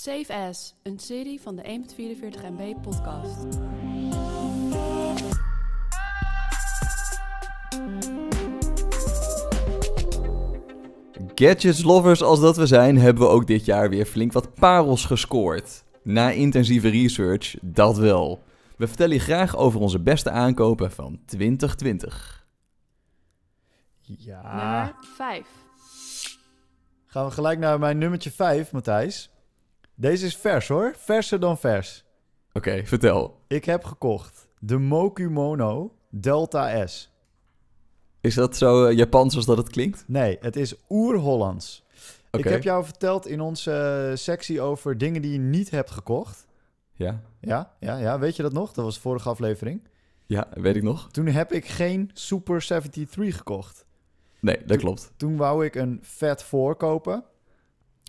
Safe As, een serie van de 1.44 MB podcast. Gadgets lovers als dat we zijn, hebben we ook dit jaar weer flink wat parels gescoord. Na intensieve research, dat wel. We vertellen je graag over onze beste aankopen van 2020. Ja. Nummer 5. Gaan we gelijk naar mijn nummertje 5, Matthijs. Deze is vers hoor. Verser dan vers. Oké, vertel. Ik heb gekocht de Moku Mono Delta S. Is dat zo eh, Japans als dat het klinkt? Nee, het is oer-Hollands. Oké. Ik heb jou verteld in onze eh, sectie over dingen die je niet hebt gekocht. Ja. Ja, ja, ja. Weet je dat nog? Dat was de vorige aflevering. ja, weet ik nog. Toen heb ik geen Super 73 gekocht. Nee, dat klopt. Toen wou ik een Fat 4 kopen.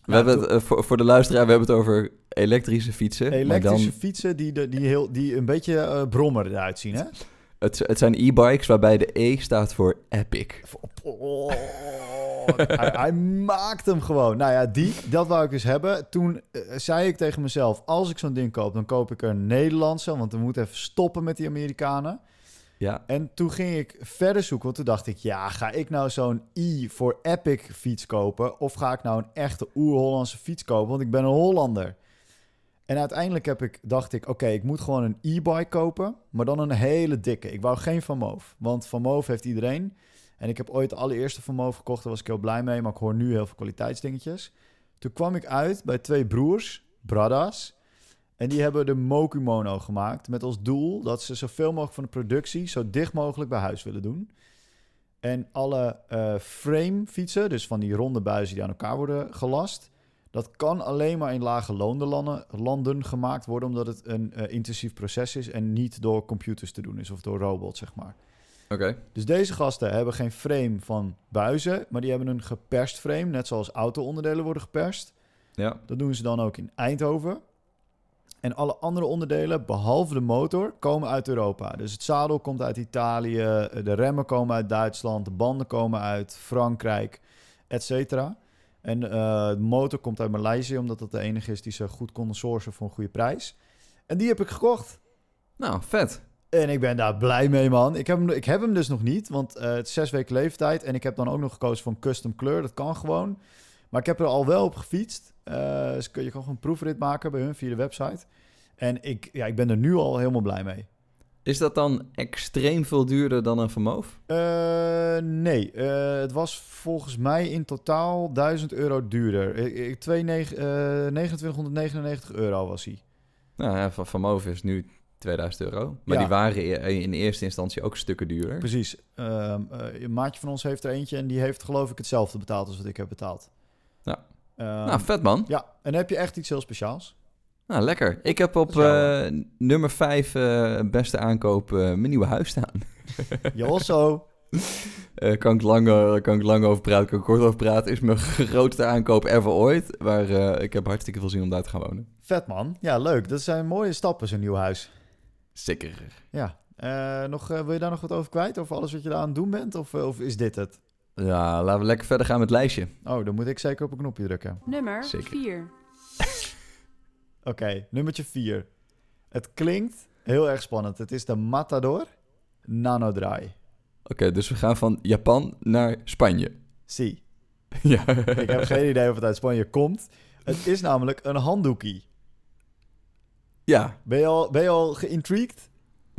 We hebben het, eh, voor, voor de luisteraar, we hebben het over elektrische fietsen. Elektrische dan, fietsen die, de, die, heel, die een beetje eh, brommer eruit zien, hè? het, het zijn e-bikes waarbij de E staat voor epic. Oh, hij, hij maakt hem gewoon. Nou ja, die, dat wou ik dus hebben. Toen eh, zei ik tegen mezelf, als ik zo'n ding koop, dan koop ik een Nederlandse, want we moeten even stoppen met die Amerikanen. Ja, En toen ging ik verder zoeken, want toen dacht ik, ja, ga ik nou zo'n i voor Epic fiets kopen? Of ga ik nou een echte oer-Hollandse fiets kopen? Want ik ben een Hollander. En uiteindelijk heb ik, dacht ik, oké, ik moet gewoon een e-bike kopen, maar dan een hele dikke. Ik wou geen Van Moof, want Van Moof heeft iedereen. En ik heb ooit de allereerste Van Moof gekocht, daar was ik heel blij mee, maar ik hoor nu heel veel kwaliteitsdingetjes. Toen kwam ik uit bij twee broers, Bradas, en die hebben de Moku Mono gemaakt met als doel dat ze zoveel mogelijk van de productie zo dicht mogelijk bij huis willen doen. En alle eh, frame fietsen, dus van die ronde buizen die aan elkaar worden gelast, dat kan alleen maar in lage landen, landen gemaakt worden, omdat het een eh, intensief proces is en niet door computers te doen is of door robots, zeg maar. oké. Dus deze gasten hebben geen frame van buizen, maar die hebben een geperst frame, net zoals auto-onderdelen worden geperst. Ja, Dat doen ze dan ook in Eindhoven. En alle andere onderdelen, behalve de motor, komen uit Europa. Dus het zadel komt uit Italië, de remmen komen uit Duitsland, de banden komen uit Frankrijk, et cetera. En eh, de motor komt uit Maleisië, omdat dat de enige is die ze goed konden sourcen voor een goede prijs. En die heb ik gekocht. nou, vet. En ik ben daar blij mee, man. Ik heb hem, ik heb hem dus nog niet, want eh, het is zes weken leeftijd. En ik heb dan ook nog gekozen voor een custom kleur. Dat kan gewoon. Maar ik heb er al wel op gefietst. Dus kun- je gewoon een proefrit maken bij hun via de website. En ik, ja, ik ben er nu al helemaal blij mee. Is dat dan extreem veel duurder dan een Vermoof? Eh, nee, eh, het was volgens mij in totaal 1000 euro duurder. Ik, ik, twee neg- eh, 2999 euro was hij. Nou ja, van Vermoof is nu 2000 euro. Maar Ja. die waren in eerste instantie ook stukken duurder. Precies. Ehm, een maatje van ons heeft er eentje en die heeft geloof ik hetzelfde betaald als wat ik heb betaald. Ja. Ehm, nou, vet man. Ja, en heb je echt iets heel speciaals. Nou, lekker. Ik heb op eh, nummer 5 beste aankoop eh, mijn nieuwe huis staan. Josso. Eh kan, ik lang, eh, kan ik lang over praten, kan ik kort over praten. Is mijn grootste aankoop ever ooit. Maar eh, ik heb hartstikke veel zin om daar te gaan wonen. Vet man. Ja, leuk. Dat zijn mooie stappen, zo'n nieuw huis. Zeker. Ja. Eh, nog, eh, wil je daar nog wat over kwijt? Over alles wat je daar aan het doen bent? Of, eh, of is dit het? Ja, laten we lekker verder gaan met het lijstje. Oh, dan moet ik zeker op een knopje drukken. Nummer Zeker. 4. Oké, nummertje 4. Het klinkt heel erg spannend. Het is de Matador Nanodry. Oké, dus we gaan van Japan naar Spanje. Zie. ja. Ik heb geen idee of het uit Spanje komt. Het is namelijk een handdoekie. Ja, Ben je al, ben je al geïntrigued?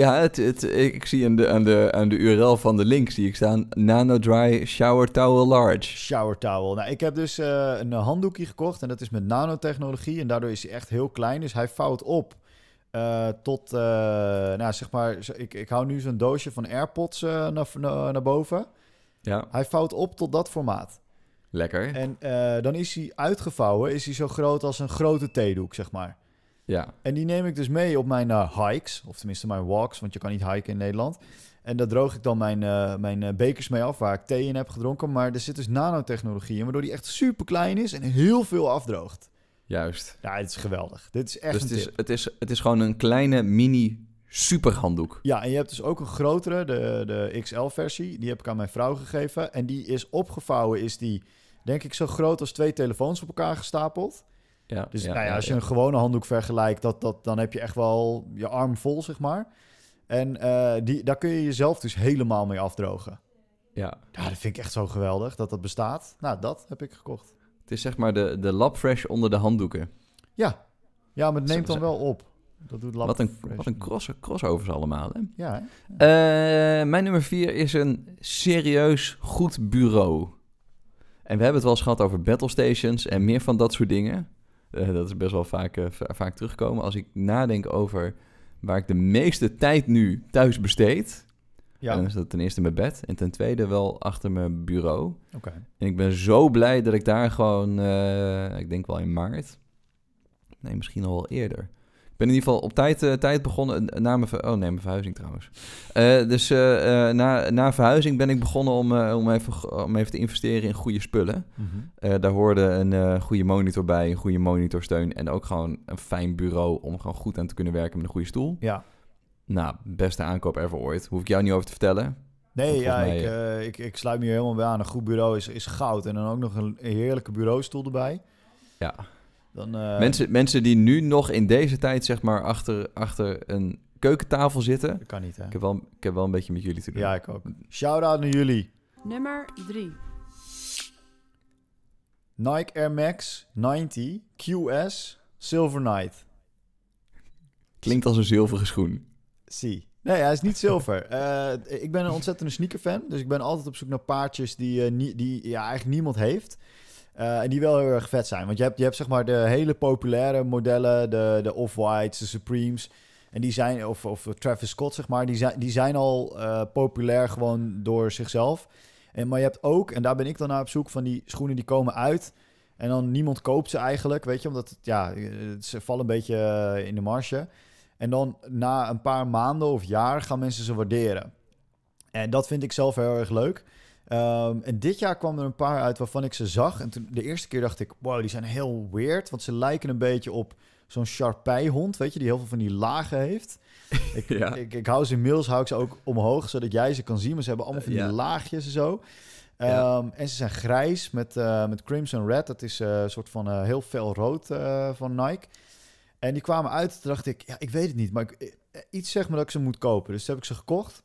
Ja het, het, ik, zie aan de, aan, de, aan de URL van de link zie ik staan... Nano Dry Shower Towel Large. Shower towel. Nou, ik heb dus eh, een handdoekje gekocht en dat is met nanotechnologie en daardoor is hij echt heel klein. Dus hij vouwt op eh, tot, eh, nou zeg maar, ik, ik hou nu zo'n doosje van AirPods naar, naar, naar boven. Ja, Hij vouwt op tot dat formaat. lekker. En dan is hij uitgevouwen, is hij zo groot als een grote theedoek, zeg maar. Ja, En die neem ik dus mee op mijn eh, hikes, of tenminste mijn walks, want je kan niet hiken in Nederland. En daar droog ik dan mijn, eh, mijn eh, bekers mee af, waar ik thee in heb gedronken. Maar er zit dus nanotechnologie in, waardoor die echt super klein is en heel veel afdroogt. juist. Ja, het is geweldig. Dit is echt Dus een het is, tip. het, is, het is gewoon een kleine mini superhanddoek. Ja, en je hebt dus ook een grotere, de, de XL-versie. Die heb ik aan mijn vrouw gegeven. En die is opgevouwen, is die denk ik zo groot als twee telefoons op elkaar gestapeld. Ja, Dus ja, nou ja, als je een gewone handdoek vergelijkt, dat, dat, dan heb je echt wel je arm vol, zeg maar. En eh, die, daar kun je jezelf dus helemaal mee afdrogen. Ja, Ja, dat vind ik echt zo geweldig dat dat bestaat. Nou, dat heb ik gekocht. het is zeg maar de, de Labfresh onder de handdoeken. Ja, ja maar het neemt dan wel op. Dat doet Wat een, wat een cross, crossovers allemaal, hè? Ja, hè? Eh, mijn nummer vier is een serieus goed bureau. En we hebben het wel eens gehad over battle stations en meer van dat soort dingen. Eh, dat is best wel vaak, eh, va- vaak terugkomen. Als ik nadenk over waar ik de meeste tijd nu thuis besteed... ja. dan is dat ten eerste mijn bed en ten tweede wel achter mijn bureau. oké. En ik ben zo blij dat ik daar gewoon, eh, ik denk wel in maart, nee, misschien al wel eerder. Ben in ieder geval op tijd, eh, tijd begonnen, eh, na mijn, oh nee, mijn verhuizing trouwens. Eh, dus na, na verhuizing ben ik begonnen om, om, even, om even te investeren in goede spullen. Mhm. Daar hoorde een goede monitor bij, een goede monitorsteun en ook gewoon een fijn bureau om gewoon goed aan te kunnen werken met een goede stoel. Ja. Nou, beste aankoop ever ooit. Hoef ik jou niet over te vertellen. Nee, ja, ik, ik, ik sluit me hier helemaal bij aan. Een goed bureau is, is goud. En dan ook nog een heerlijke bureaustoel erbij. Ja. Dan, eh, mensen, mensen die nu nog in deze tijd zeg maar achter, achter een keukentafel zitten. Dat kan niet, hè? Ik heb, wel, ik heb wel een beetje met jullie te doen. Ja, ik ook. Shout-out naar jullie. Nummer 3. Nike Air Max 90 QS Silver Knight. Klinkt als een zilveren schoen. Zie. Nee, hij is niet zilver. Eh, ik ben een ontzettende sneakerfan. Dus ik ben altijd op zoek naar paardjes die, eh, nie- die ja, eigenlijk niemand heeft. Eh, en die wel heel erg vet zijn. Want je hebt, je hebt zeg maar de hele populaire modellen. De, de Off-Whites, de Supremes. En die zijn, of, of Travis Scott zeg maar. Die zijn, die zijn al eh, populair gewoon door zichzelf. En, maar je hebt ook, en daar ben ik dan naar op zoek, van die schoenen die komen uit. En dan niemand koopt ze eigenlijk, weet je. Omdat ja, ze vallen een beetje eh, in de marge. En dan na een paar maanden of jaar gaan mensen ze waarderen. En dat vind ik zelf heel erg leuk. Ehm, en dit jaar kwam er een paar uit waarvan ik ze zag. En toen, de eerste keer dacht ik, wow, die zijn heel weird. Want ze lijken een beetje op zo'n Sharpei-hond, weet je, die heel veel van die lagen heeft. Ik, Ja. ik, ik hou ze inmiddels hou ik ze ook omhoog, zodat jij ze kan zien. Maar ze hebben allemaal van die Ja. laagjes en zo. Ja. Ehm, en ze zijn grijs met, eh, met crimson red. Dat is eh, een soort van eh, heel fel rood eh, van Nike. En die kwamen uit, toen dacht ik, ja, ik weet het niet, maar ik, eh, iets zegt me dat ik ze moet kopen. Dus toen heb ik ze gekocht.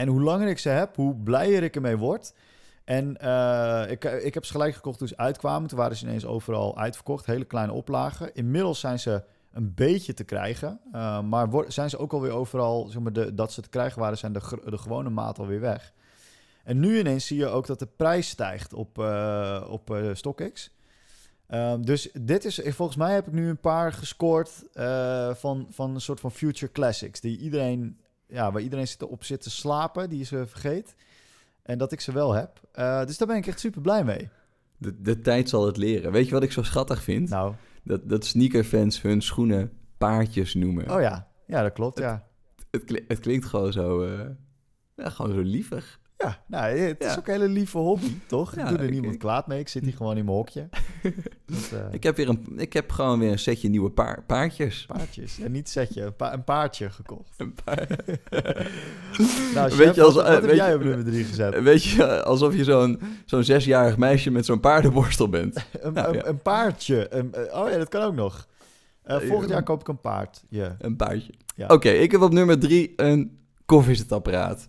En hoe langer ik ze heb, hoe blijer ik ermee word. En eh, ik, ik heb ze gelijk gekocht toen ze uitkwamen. Toen waren ze ineens overal uitverkocht, hele kleine oplagen. Inmiddels zijn ze een beetje te krijgen. eh, maar zijn ze ook alweer overal, zeg maar, de, dat ze te krijgen waren, zijn de, de gewone maat alweer weg. En nu ineens zie je ook dat de prijs stijgt op, eh, op StockX. Ehm, dus dit is, volgens mij heb ik nu een paar gescoord van, van een soort van future classics. Die iedereen, ja, waar iedereen zit op zit te slapen, die ze vergeet. En dat ik ze wel heb. Eh, dus daar ben ik echt super blij mee. De, de tijd zal het leren. Weet je wat ik zo schattig vind? Nou, Dat, dat sneakerfans hun schoenen paardjes noemen. oh ja. Ja, dat klopt, ja. Het, het klinkt gewoon zo, eh, ja, gewoon zo lievig. Ja, nou, het is Ja. ook een hele lieve hobby, toch? Ja, ik doe er ik- niemand ik- kwaad mee. Ik zit hier gewoon in mijn hokje. Eh, Ik heb, weer een, ik heb gewoon weer een setje nieuwe paar, paardjes. paardjes. En niet setje, een, pa- een paardje gekocht. Een paar- Nou, Weet je, als- wat, heb weet jij op nummer drie gezet? Weet je, alsof je zo'n zo'n zesjarig meisje met zo'n paardenborstel bent. Een, Nou, een, ja. een paardje. Een, oh ja, dat kan ook nog. Eh, volgend jaar koop ik een paard. Ja. Een paardje. Ja. Oké, ik heb op nummer drie een koffiezetapparaat.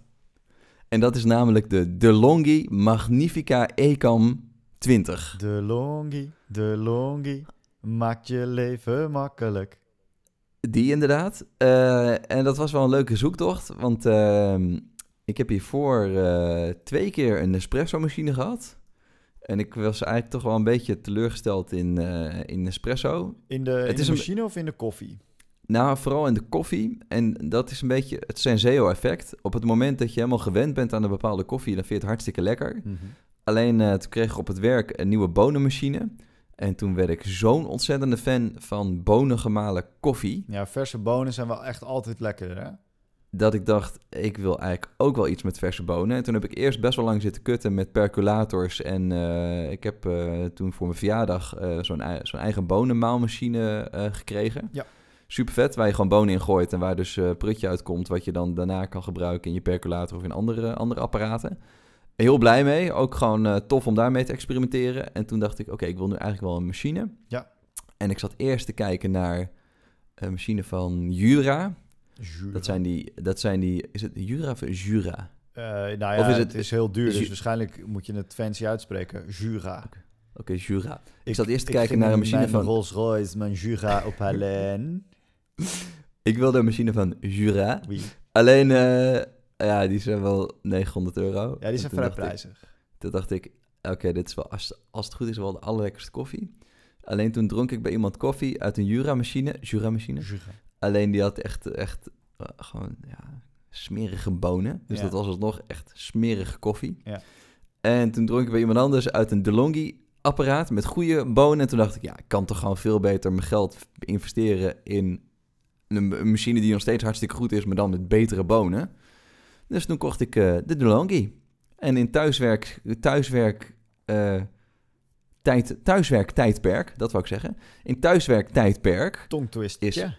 En dat is namelijk de DeLonghi Magnifica Ecam 20. De longie, de longie, maakt je leven makkelijk. Die inderdaad. Eh, en dat was wel een leuke zoektocht, want ehm, ik heb hiervoor eh twee keer een espresso-machine gehad. En ik was eigenlijk toch wel een beetje teleurgesteld in, eh, in espresso. In de, in is de een- machine of in de koffie? Nou, vooral in de koffie. En dat is een beetje het Senseo-effect. Op het moment dat je helemaal gewend bent aan een bepaalde koffie, dan vind je het hartstikke lekker. Alleen eh, toen kreeg ik op het werk een nieuwe bonenmachine. En toen werd ik zo'n ontzettende fan van bonengemalen koffie. Ja, verse bonen zijn wel echt altijd lekkerder, hè? Dat ik dacht, ik wil eigenlijk ook wel iets met verse bonen. En toen heb ik eerst best wel lang zitten kutten met percolators. En eh, ik heb eh, toen voor mijn verjaardag zo'n zo'n eigen bonenmaalmachine gekregen. Ja. Super vet, waar je gewoon bonen in gooit en waar dus eh, prutje uitkomt, wat je dan daarna kan gebruiken in je percolator of in andere, andere apparaten. Heel blij mee, ook gewoon eh, tof om daarmee te experimenteren. En toen dacht ik, oké, ik wil nu eigenlijk wel een machine. Ja. En ik zat eerst te kijken naar een machine van Jura. Dat zijn die, dat zijn die, is het Jura of Jura? Eh, nou ja, Of is het, het- is heel duur, dus ju- waarschijnlijk moet je het fancy uitspreken. Jura. Oké, Jura. Ik, zat eerst te kijken naar een machine van... Rolls Royce, mijn Jura ophalen. Ik wilde een machine van Jura. Wie? Alleen, eh, ja, die zijn wel 900 euro. Ja, die zijn vrij ik- prijzig. Toen dacht ik, oké, dit is wel, als, als het goed is, wel de allerlekkerste koffie. Alleen toen dronk ik bij iemand koffie uit een Jura-machine. Jura-machine. Jura. Alleen die had echt, echt eh, gewoon, ja, smerige bonen. Dus Ja. dat was alsnog echt smerige koffie. Ja. En toen dronk ik bij iemand anders uit een DeLonghi-apparaat met goede bonen. En toen dacht ik, ja, ik kan toch gewoon veel beter mijn geld investeren in een, een machine die nog steeds hartstikke goed is, maar dan met betere bonen. Dus toen kocht ik eh, de DeLonghi. En in thuiswerk, thuiswerk, eh, tijd, thuiswerk tijdperk, dat wou ik zeggen. In thuiswerk tijdperk Tongtwist. Is- Ja.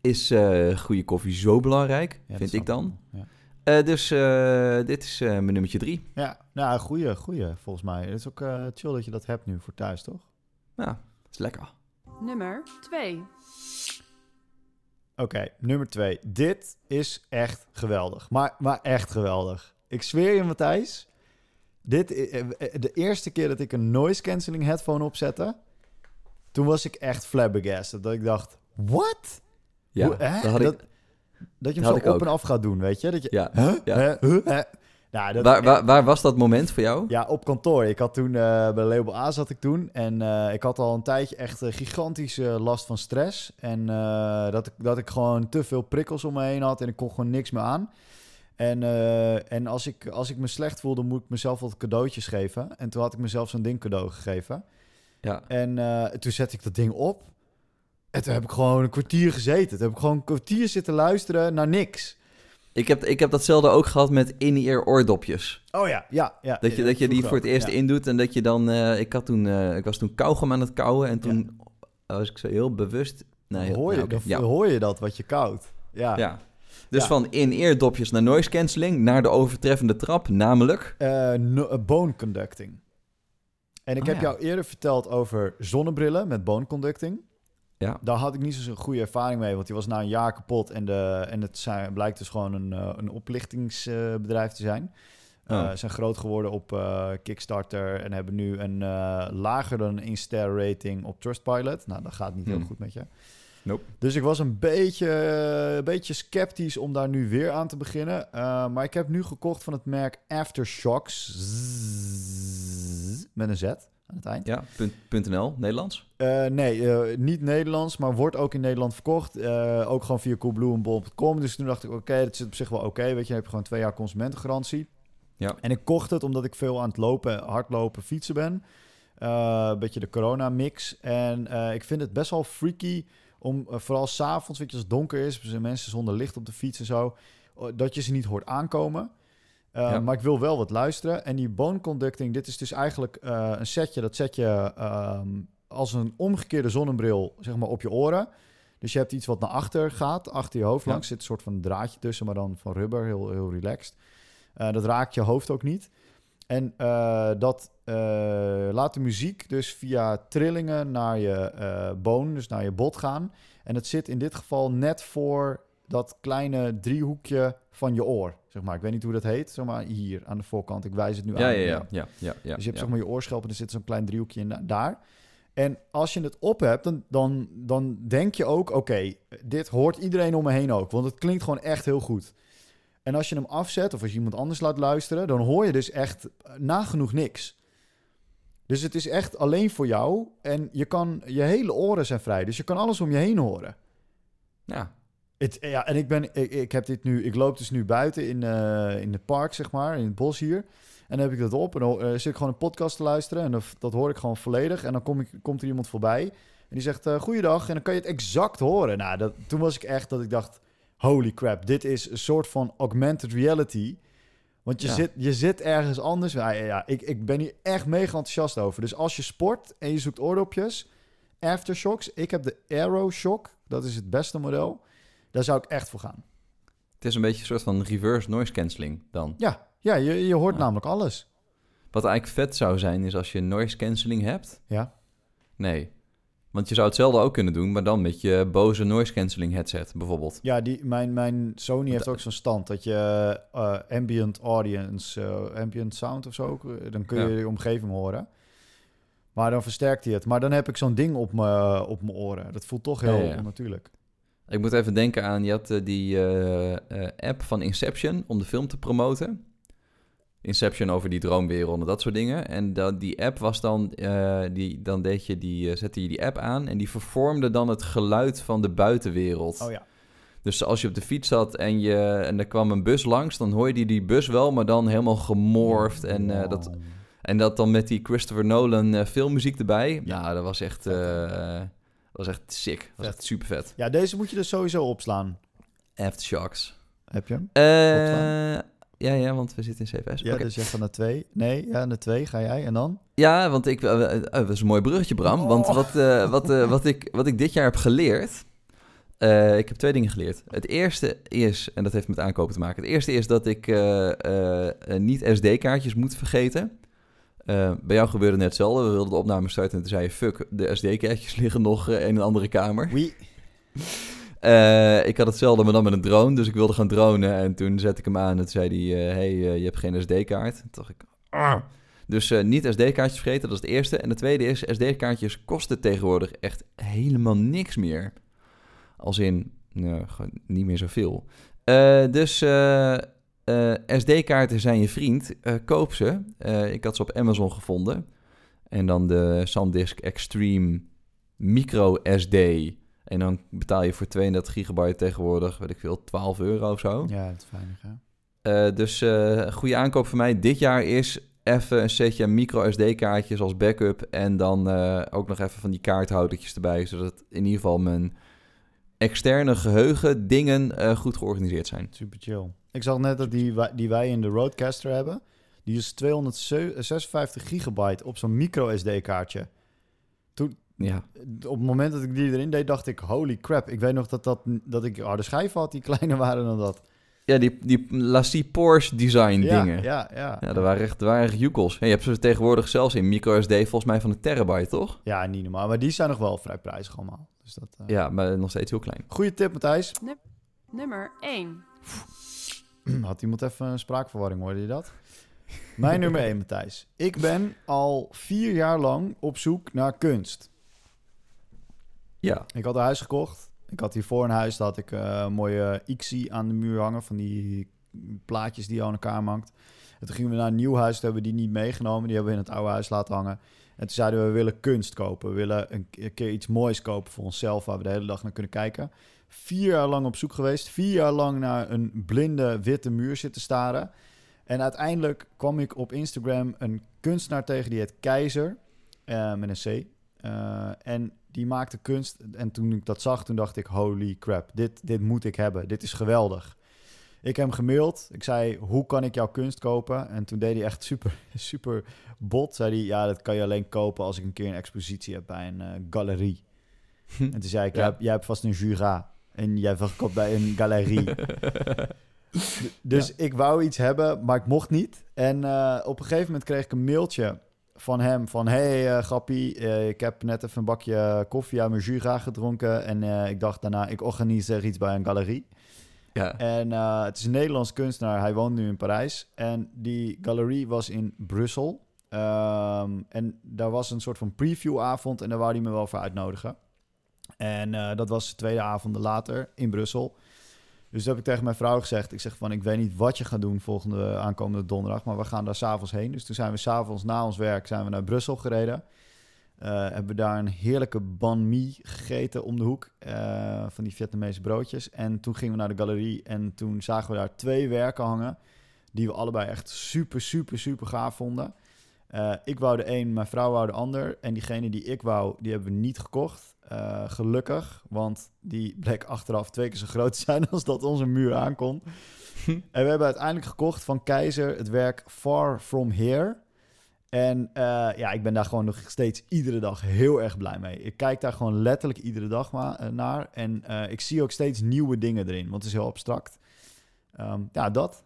is eh, goede koffie zo belangrijk, Ja, vind ik dan. Ja. Eh, dus eh, dit is eh, mijn nummertje drie. Ja, nou, goeie, goeie, volgens mij. Het is ook eh, chill dat je dat hebt nu voor thuis, toch? Nou, is lekker. Nummer 2. Oké, nummer twee. Dit is echt geweldig. Maar, maar echt geweldig. Ik zweer je, Matthijs. Dit, eh, eh, de eerste keer dat ik een noise cancelling headphone opzette... toen was ik echt flabbergasted. Dat ik dacht, what? Ja, Hoe- dat ik... je hem zo op ook. en af gaat doen, weet je? Dat je, Ja, Huh? ja. Hè? Huh? Nou, dat, Waar, waar, waar was dat moment voor jou? Ja, op kantoor. Ik had toen eh, bij Label A zat ik toen. En eh, ik had al een tijdje echt eh, gigantische last van stress. En dat, ik, dat ik gewoon te veel prikkels om me heen had. En ik kon gewoon niks meer aan. En, en als, ik, als ik me slecht voelde, moet ik mezelf wat cadeautjes geven. En toen had ik mezelf zo'n ding cadeau gegeven. Ja, En toen zette ik dat ding op. En toen heb ik gewoon een kwartier gezeten. Toen heb ik gewoon een kwartier zitten luisteren naar niks. Ik heb, ik heb datzelfde ook gehad met in-ear oordopjes. Oh ja, ja, ja. Dat je, dat je die voor het eerst ja. indoet en dat je dan... eh, ik, had toen, eh, ik was toen kauwgom aan het kauwen en toen was ik zo heel bewust... Nee, hoor, je, nou, hoor je dat wat je koudt. Ja. ja. Dus van in-ear dopjes naar noise cancelling naar de overtreffende trap, namelijk... No- eh, bone conducting. En ik Oh, heb jou eerder verteld over zonnebrillen met bone conducting. Ja. Daar had ik niet zo'n goede ervaring mee, want die was na een jaar kapot. En, de, en het zijn, blijkt dus gewoon een, eh, een oplichtingsbedrijf te zijn. Eh, Oh. Ze zijn groot geworden op eh, Kickstarter en hebben nu een eh, lager dan een ster rating op Trustpilot. Nou, dat gaat niet heel Hmm. goed met je. Nope. Dus ik was een beetje, een beetje sceptisch om daar nu weer aan te beginnen. Maar ik heb nu gekocht van het merk Aftershocks. Zzz, Met een Z aan het eind. Ja, punt, .nl, Nederlands. Eh, nee, eh, niet Nederlands, maar wordt ook in Nederland verkocht. Eh, ook gewoon via Coolblue en bol.com. Dus toen dacht ik, oké, dat zit op zich wel oké. Weet je, dan heb je gewoon twee jaar consumentengarantie. Ja. En ik kocht het omdat ik veel aan het lopen, hardlopen, fietsen ben. Eh, een beetje de corona-mix. En eh, ik vind het best wel freaky om, vooral s'avonds, weet je, als het donker is, zijn mensen zonder licht op de fiets en zo, dat je ze niet hoort aankomen. Eh, Ja. Maar ik wil wel wat luisteren. En die bone conducting, dit is dus eigenlijk eh, een setje. Dat zet je ehm, als een omgekeerde zonnebril zeg maar, op je oren. Dus je hebt iets wat naar achter gaat, achter je hoofd Ja. langs. zit een soort van draadje tussen, maar dan van rubber, heel, heel relaxed. Eh, dat raakt je hoofd ook niet. En dat laat de muziek dus via trillingen naar je boon, dus naar je bot gaan. En het zit in dit geval net voor dat kleine driehoekje van je oor. Zeg maar. Ik weet niet hoe dat heet. Zeg maar hier aan de voorkant. Ik wijs het nu Ja, aan. ja, ja. ja, ja, ja dus je hebt zeg maar je oorschelp en er zit zo'n klein driehoekje in daar. En als je het op hebt, dan, dan, dan denk je ook... oké, dit hoort iedereen om me heen ook. Want het klinkt gewoon echt heel goed. En als je hem afzet of als je iemand anders laat luisteren... dan hoor je dus echt nagenoeg niks. Dus het is echt alleen voor jou. En je, kan, je hele oren zijn vrij. Dus je kan alles om je heen horen. Ja, Het, ja, en ik, ben, ik, ik heb dit nu, ik loop dus nu buiten in, eh, in het park, zeg maar, in het bos hier. En dan heb ik dat op en dan eh, zit ik gewoon een podcast te luisteren en dat, dat hoor ik gewoon volledig. En dan kom ik, komt er iemand voorbij en die zegt eh goeiedag en dan kan je het exact horen. Nou, dat, toen was ik echt dat ik dacht, holy crap, dit is een soort van augmented reality. Want je, Ja. zit, je zit ergens anders. Ja, ja, ja, ik, ik ben hier echt mega enthousiast over. Dus als je sport en je zoekt oordopjes, Aftershocks. Ik heb de Aero Shock, dat is het beste model. Daar zou ik echt voor gaan. het is een beetje een soort van reverse noise cancelling dan. Ja, ja je, je hoort Ja. namelijk alles. Wat eigenlijk vet zou zijn, is als je noise cancelling hebt. Ja. Nee. Want je zou hetzelfde ook kunnen doen, maar dan met je boze noise cancelling headset bijvoorbeeld. Ja, die, mijn, mijn Sony heeft ook zo'n stand dat je eh, ambient audience, eh, ambient sound of zo, eh, dan kun je Ja. je omgeving horen. Maar dan versterkt hij het. Maar dan heb ik zo'n ding op mijn op oren. Dat voelt toch heel Ja, ja, ja. Ik moet even denken aan, je had eh, die eh, eh, app van Inception om de film te promoten. Inception over die droomwereld en dat soort dingen. En dat, die app was dan, die, dan deed je die, zette je die app aan en die vervormde dan het geluid van de buitenwereld. Oh ja. Dus als je op de fiets zat en, je, en er kwam een bus langs, dan hoorde je die bus wel, maar dan helemaal gemorfd. En, dat, en dat dan met die Christopher Nolan filmmuziek erbij. Ja. Nou, dat was echt, was echt sick. Dat was Vet. echt super vet. Ja, deze moet je dus sowieso opslaan. Aftershocks. Heb je hem? Eh, ja, ja, want we zitten in CFS. Ja, dus jij gaat naar twee. Nee, ja, naar twee ga jij. En dan? Ja, want ik, dat is een mooi bruggetje, Bram. Want Oh. wat, wat, wat, ik, wat ik dit jaar heb geleerd... ik heb twee dingen geleerd. Het eerste is, en dat heeft met aankopen te maken... Het eerste is dat ik niet SD-kaartjes moet vergeten. Eh, bij jou gebeurde net hetzelfde. We wilden de opname starten en toen zei je... Fuck, de SD-kaartjes liggen nog eh, in een andere kamer. Wie? Eh, ik had hetzelfde, maar dan met een drone. Dus ik wilde gaan dronen. En toen zette ik hem aan. En toen zei hij: eh, Hey, je hebt geen SD-kaart. Toen dacht ik: "Ah." Dus niet SD-kaartjes vergeten, dat is het eerste. En het tweede is: SD-kaartjes kosten tegenwoordig echt helemaal niks meer. Als in, nou, gewoon niet meer zoveel. Dus eh, SD-kaarten zijn je vriend. Eh, koop ze. Eh, ik had ze op Amazon gevonden. En dan de SanDisk Extreme Micro SD. En dan betaal je voor 32 gigabyte tegenwoordig, weet ik veel, 12 euro of zo. Ja, dat is fijn. Dus een goede aankoop voor mij dit jaar is even een setje micro SD-kaartjes als backup. En dan ook nog even van die kaarthoudertjes erbij, zodat in ieder geval mijn externe geheugen dingen goed georganiseerd zijn. Super chill. Ik zag net dat die, wij- die wij in de Roadcaster hebben, die is 256 gigabyte op zo'n micro SD-kaartje. Ja, Op het moment dat ik die erin deed, dacht ik, holy crap. Ik weet nog dat, dat, dat ik harde schijven had die kleiner waren dan dat. ja die, die Lassie Porsche design ja, dingen. Ja, ja. Ja, dat waren echt, dat waren echt joekels. En je hebt ze tegenwoordig zelfs in micro SD volgens mij van een terabyte, toch? Ja, niet normaal. Maar die zijn nog wel vrij prijzig allemaal. Dus dat, eh, Ja, maar nog steeds heel klein. Goeie tip, Matthijs. Nummer 1. Had iemand even een spraakverwarring, hoorde je dat? Mijn nummer 1, Matthijs. Ik ben al vier jaar lang op zoek naar kunst. Ja. Ik had een huis gekocht. Ik had hiervoor een huis, had ik eh, een mooie ICSI aan de muur hangen. Van die plaatjes die je aan elkaar hangt. En toen gingen we naar een nieuw huis, toen hebben we die niet meegenomen. Die hebben we in het oude huis laten hangen. En toen zeiden we, we willen kunst kopen. We willen een ke- een keer iets moois kopen voor onszelf, waar we de hele dag naar kunnen kijken. Vier jaar lang op zoek geweest. Vier jaar lang naar een blinde witte muur zitten staren. En uiteindelijk kwam ik op Instagram een kunstenaar tegen, die heet Keizer, eh, met een C. Eh, en die maakte kunst. En toen ik dat zag, toen dacht ik, holy crap, dit, dit moet ik hebben. Dit is geweldig. Ik heb hem gemaild. Ik zei, hoe kan ik jouw kunst kopen? En toen deed hij echt super, super bot. Zei hij, ja, dat kan je alleen kopen als ik een keer een expositie heb bij een eh, galerie. En toen zei ik, Ja. jij, hebt- jij hebt vast een Jura. En jij verkoopt bij een galerie. Dus ik wou iets hebben, maar ik mocht niet. En eh, op een gegeven moment kreeg ik een mailtje van hem van... Hey eh, grappie, ik heb net even een bakje koffie uit mijn Jura gedronken. En ik dacht daarna, ik organiseer iets bij een galerie. En eh, het is een Nederlands kunstenaar. Hij woont nu in Parijs. En die galerie was in Brussel. Ehm, en daar was een soort van previewavond. En daar wou hij me wel voor uitnodigen. En eh, dat was de tweede avond later in Brussel. Dus toen heb ik tegen mijn vrouw gezegd. Ik zeg van, ik weet niet wat je gaat doen volgende aankomende donderdag. Maar we gaan daar s'avonds heen. Dus toen zijn we s'avonds na ons werk zijn we naar Brussel gereden. Eh, hebben we daar een heerlijke banh mi gegeten om de hoek. eh, van die Vietnamese broodjes. En toen gingen we naar de galerie. En toen zagen we daar twee werken hangen. Die we allebei echt super, super, super gaaf vonden. Eh, ik wou de een, mijn vrouw wou de ander. En diegene die ik wou, die hebben we niet gekocht. Gelukkig, want die bleek achteraf twee keer zo groot te zijn als dat onze muur aankon. en we hebben uiteindelijk gekocht van Keizer het werk Far From Here. En eh, ja, ik ben daar gewoon nog steeds iedere dag heel erg blij mee. Ik kijk daar gewoon letterlijk iedere dag ma- eh, naar. En eh, ik zie ook steeds nieuwe dingen erin, want het is heel abstract. Ehm, ja, dat.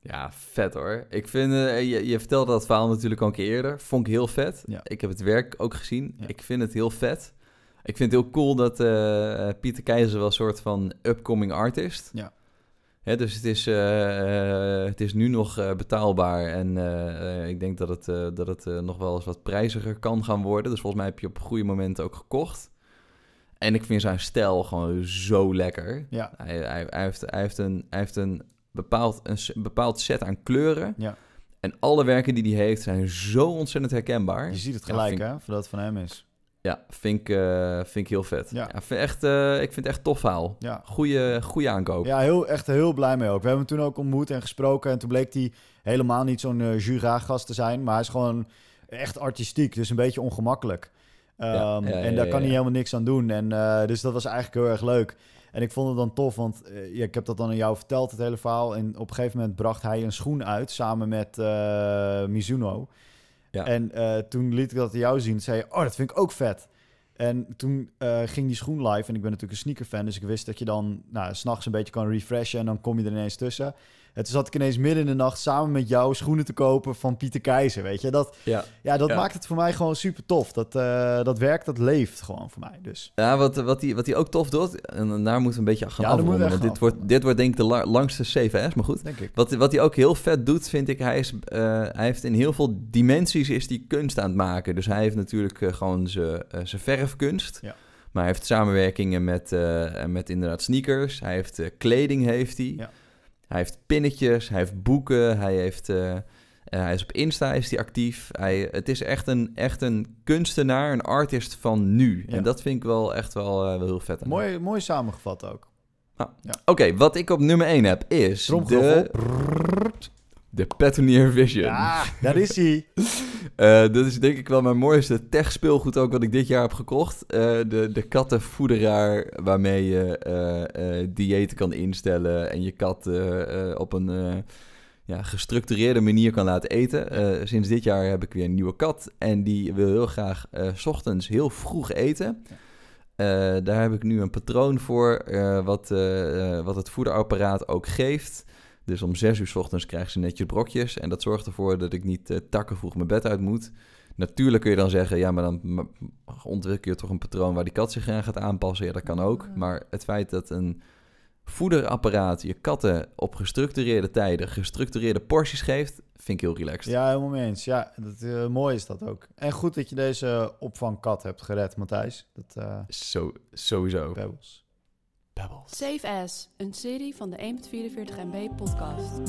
Ja, vet hoor. Ik vind, je, je vertelde dat verhaal natuurlijk al een keer eerder. Vond ik heel vet. Ja. Ik heb het werk ook gezien. Ja. Ik vind het heel vet. Ik vind het heel cool dat Pieter Keizer wel een soort van upcoming artist. Ja. Hè, dus het is, eh, eh, het is nu nog eh, betaalbaar en ik denk dat het, dat het nog wel eens wat prijziger kan gaan worden. Dus volgens mij heb je op goede momenten ook gekocht. En ik vind zijn stijl gewoon zo lekker. Ja. Hij, hij, hij, heeft, hij, heeft een, hij heeft een, bepaald, een, bepaald set aan kleuren. Ja. En alle werken die hij heeft zijn zo ontzettend herkenbaar. Je ziet het gelijk, hè, voordat het van hem is. Ja, vind ik, eh, vind ik heel vet. Ja. Ja. vind echt, eh, ik vind het echt tof verhaal. Ja. Goeie, goeie aankoop. Ja, heel, echt heel blij mee ook. We hebben hem toen ook ontmoet en gesproken. En toen bleek hij helemaal niet zo'n uh, Jura-gast te zijn. Maar hij is gewoon echt artistiek. Dus een beetje ongemakkelijk. Ehm, ja, en daar kan hij helemaal niks aan doen. En, dus dat was eigenlijk heel erg leuk. En ik vond het dan tof, want ja, ik heb dat dan aan jou verteld, het hele verhaal. En op een gegeven moment bracht hij een schoen uit samen met Mizuno. Ja. En eh, toen liet ik dat aan jou zien. Zei je, oh, dat vind ik ook vet. En toen eh, ging die schoen live. En ik ben natuurlijk een sneakerfan. Dus ik wist dat je dan nou, s'nachts een beetje kan refreshen. En dan kom je er ineens tussen. En toen zat ik ineens midden in de nacht samen met jou schoenen te kopen van Pieter Keizer. Weet je, dat, Ja. ja, dat Ja. maakt het voor mij gewoon super tof. Dat, eh, dat werkt, dat leeft gewoon voor mij. Dus Ja, wat, wat, hij, wat hij ook tof doet, en daar moeten we een beetje gaan Ja, afronden, want dit wordt, dit wordt denk ik de la- langste CVS, maar goed. denk ik. Wat, wat hij ook heel vet doet, vind ik, hij, is, eh, hij heeft in heel veel dimensies is die kunst aan het maken. Dus hij heeft natuurlijk eh, gewoon zijn zijn verfkunst. Ja. Maar hij heeft samenwerkingen met, met inderdaad sneakers. Hij heeft kleding, heeft hij. Ja. Hij heeft pinnetjes, hij heeft boeken, hij, heeft, eh, eh, hij is op Insta is hij actief. Hij, het is echt een, echt een kunstenaar, een artist van nu. Ja. En dat vind ik wel echt wel, eh, wel heel vet. hem. Mooi, mooi samengevat ook. Oké, wat ik op nummer 1 heb is de, de Petonier Vision. Ja, daar is hij. Eh, dat is denk ik wel mijn mooiste tech speelgoed ook wat ik dit jaar heb gekocht. Eh, de, de kattenvoederaar waarmee je eh, diëten kan instellen en je kat op een ja, gestructureerde manier kan laten eten. Sinds dit jaar heb ik weer een nieuwe kat en die wil heel graag s ochtends heel vroeg eten. Daar heb ik nu een patroon voor wat, wat het voederapparaat ook geeft. Dus om zes uur 's ochtends krijgt ze netjes brokjes. En dat zorgt ervoor dat ik niet eh, takken vroeg mijn bed uit moet. Natuurlijk kun je dan zeggen, ja, maar dan ontwikkel je toch een patroon waar die kat zich aan gaat aanpassen. Ja, dat kan ook. Maar het feit dat een voederapparaat je katten op gestructureerde tijden gestructureerde porties geeft, vind ik heel relaxed. Ja, helemaal mee eens. Ja, dat, eh, mooi is dat ook. En goed dat je deze opvangkat hebt gered, Matthijs. Dat eh Zo, sowieso. Pebbles. Save As, een serie van de 1.44 MB podcast.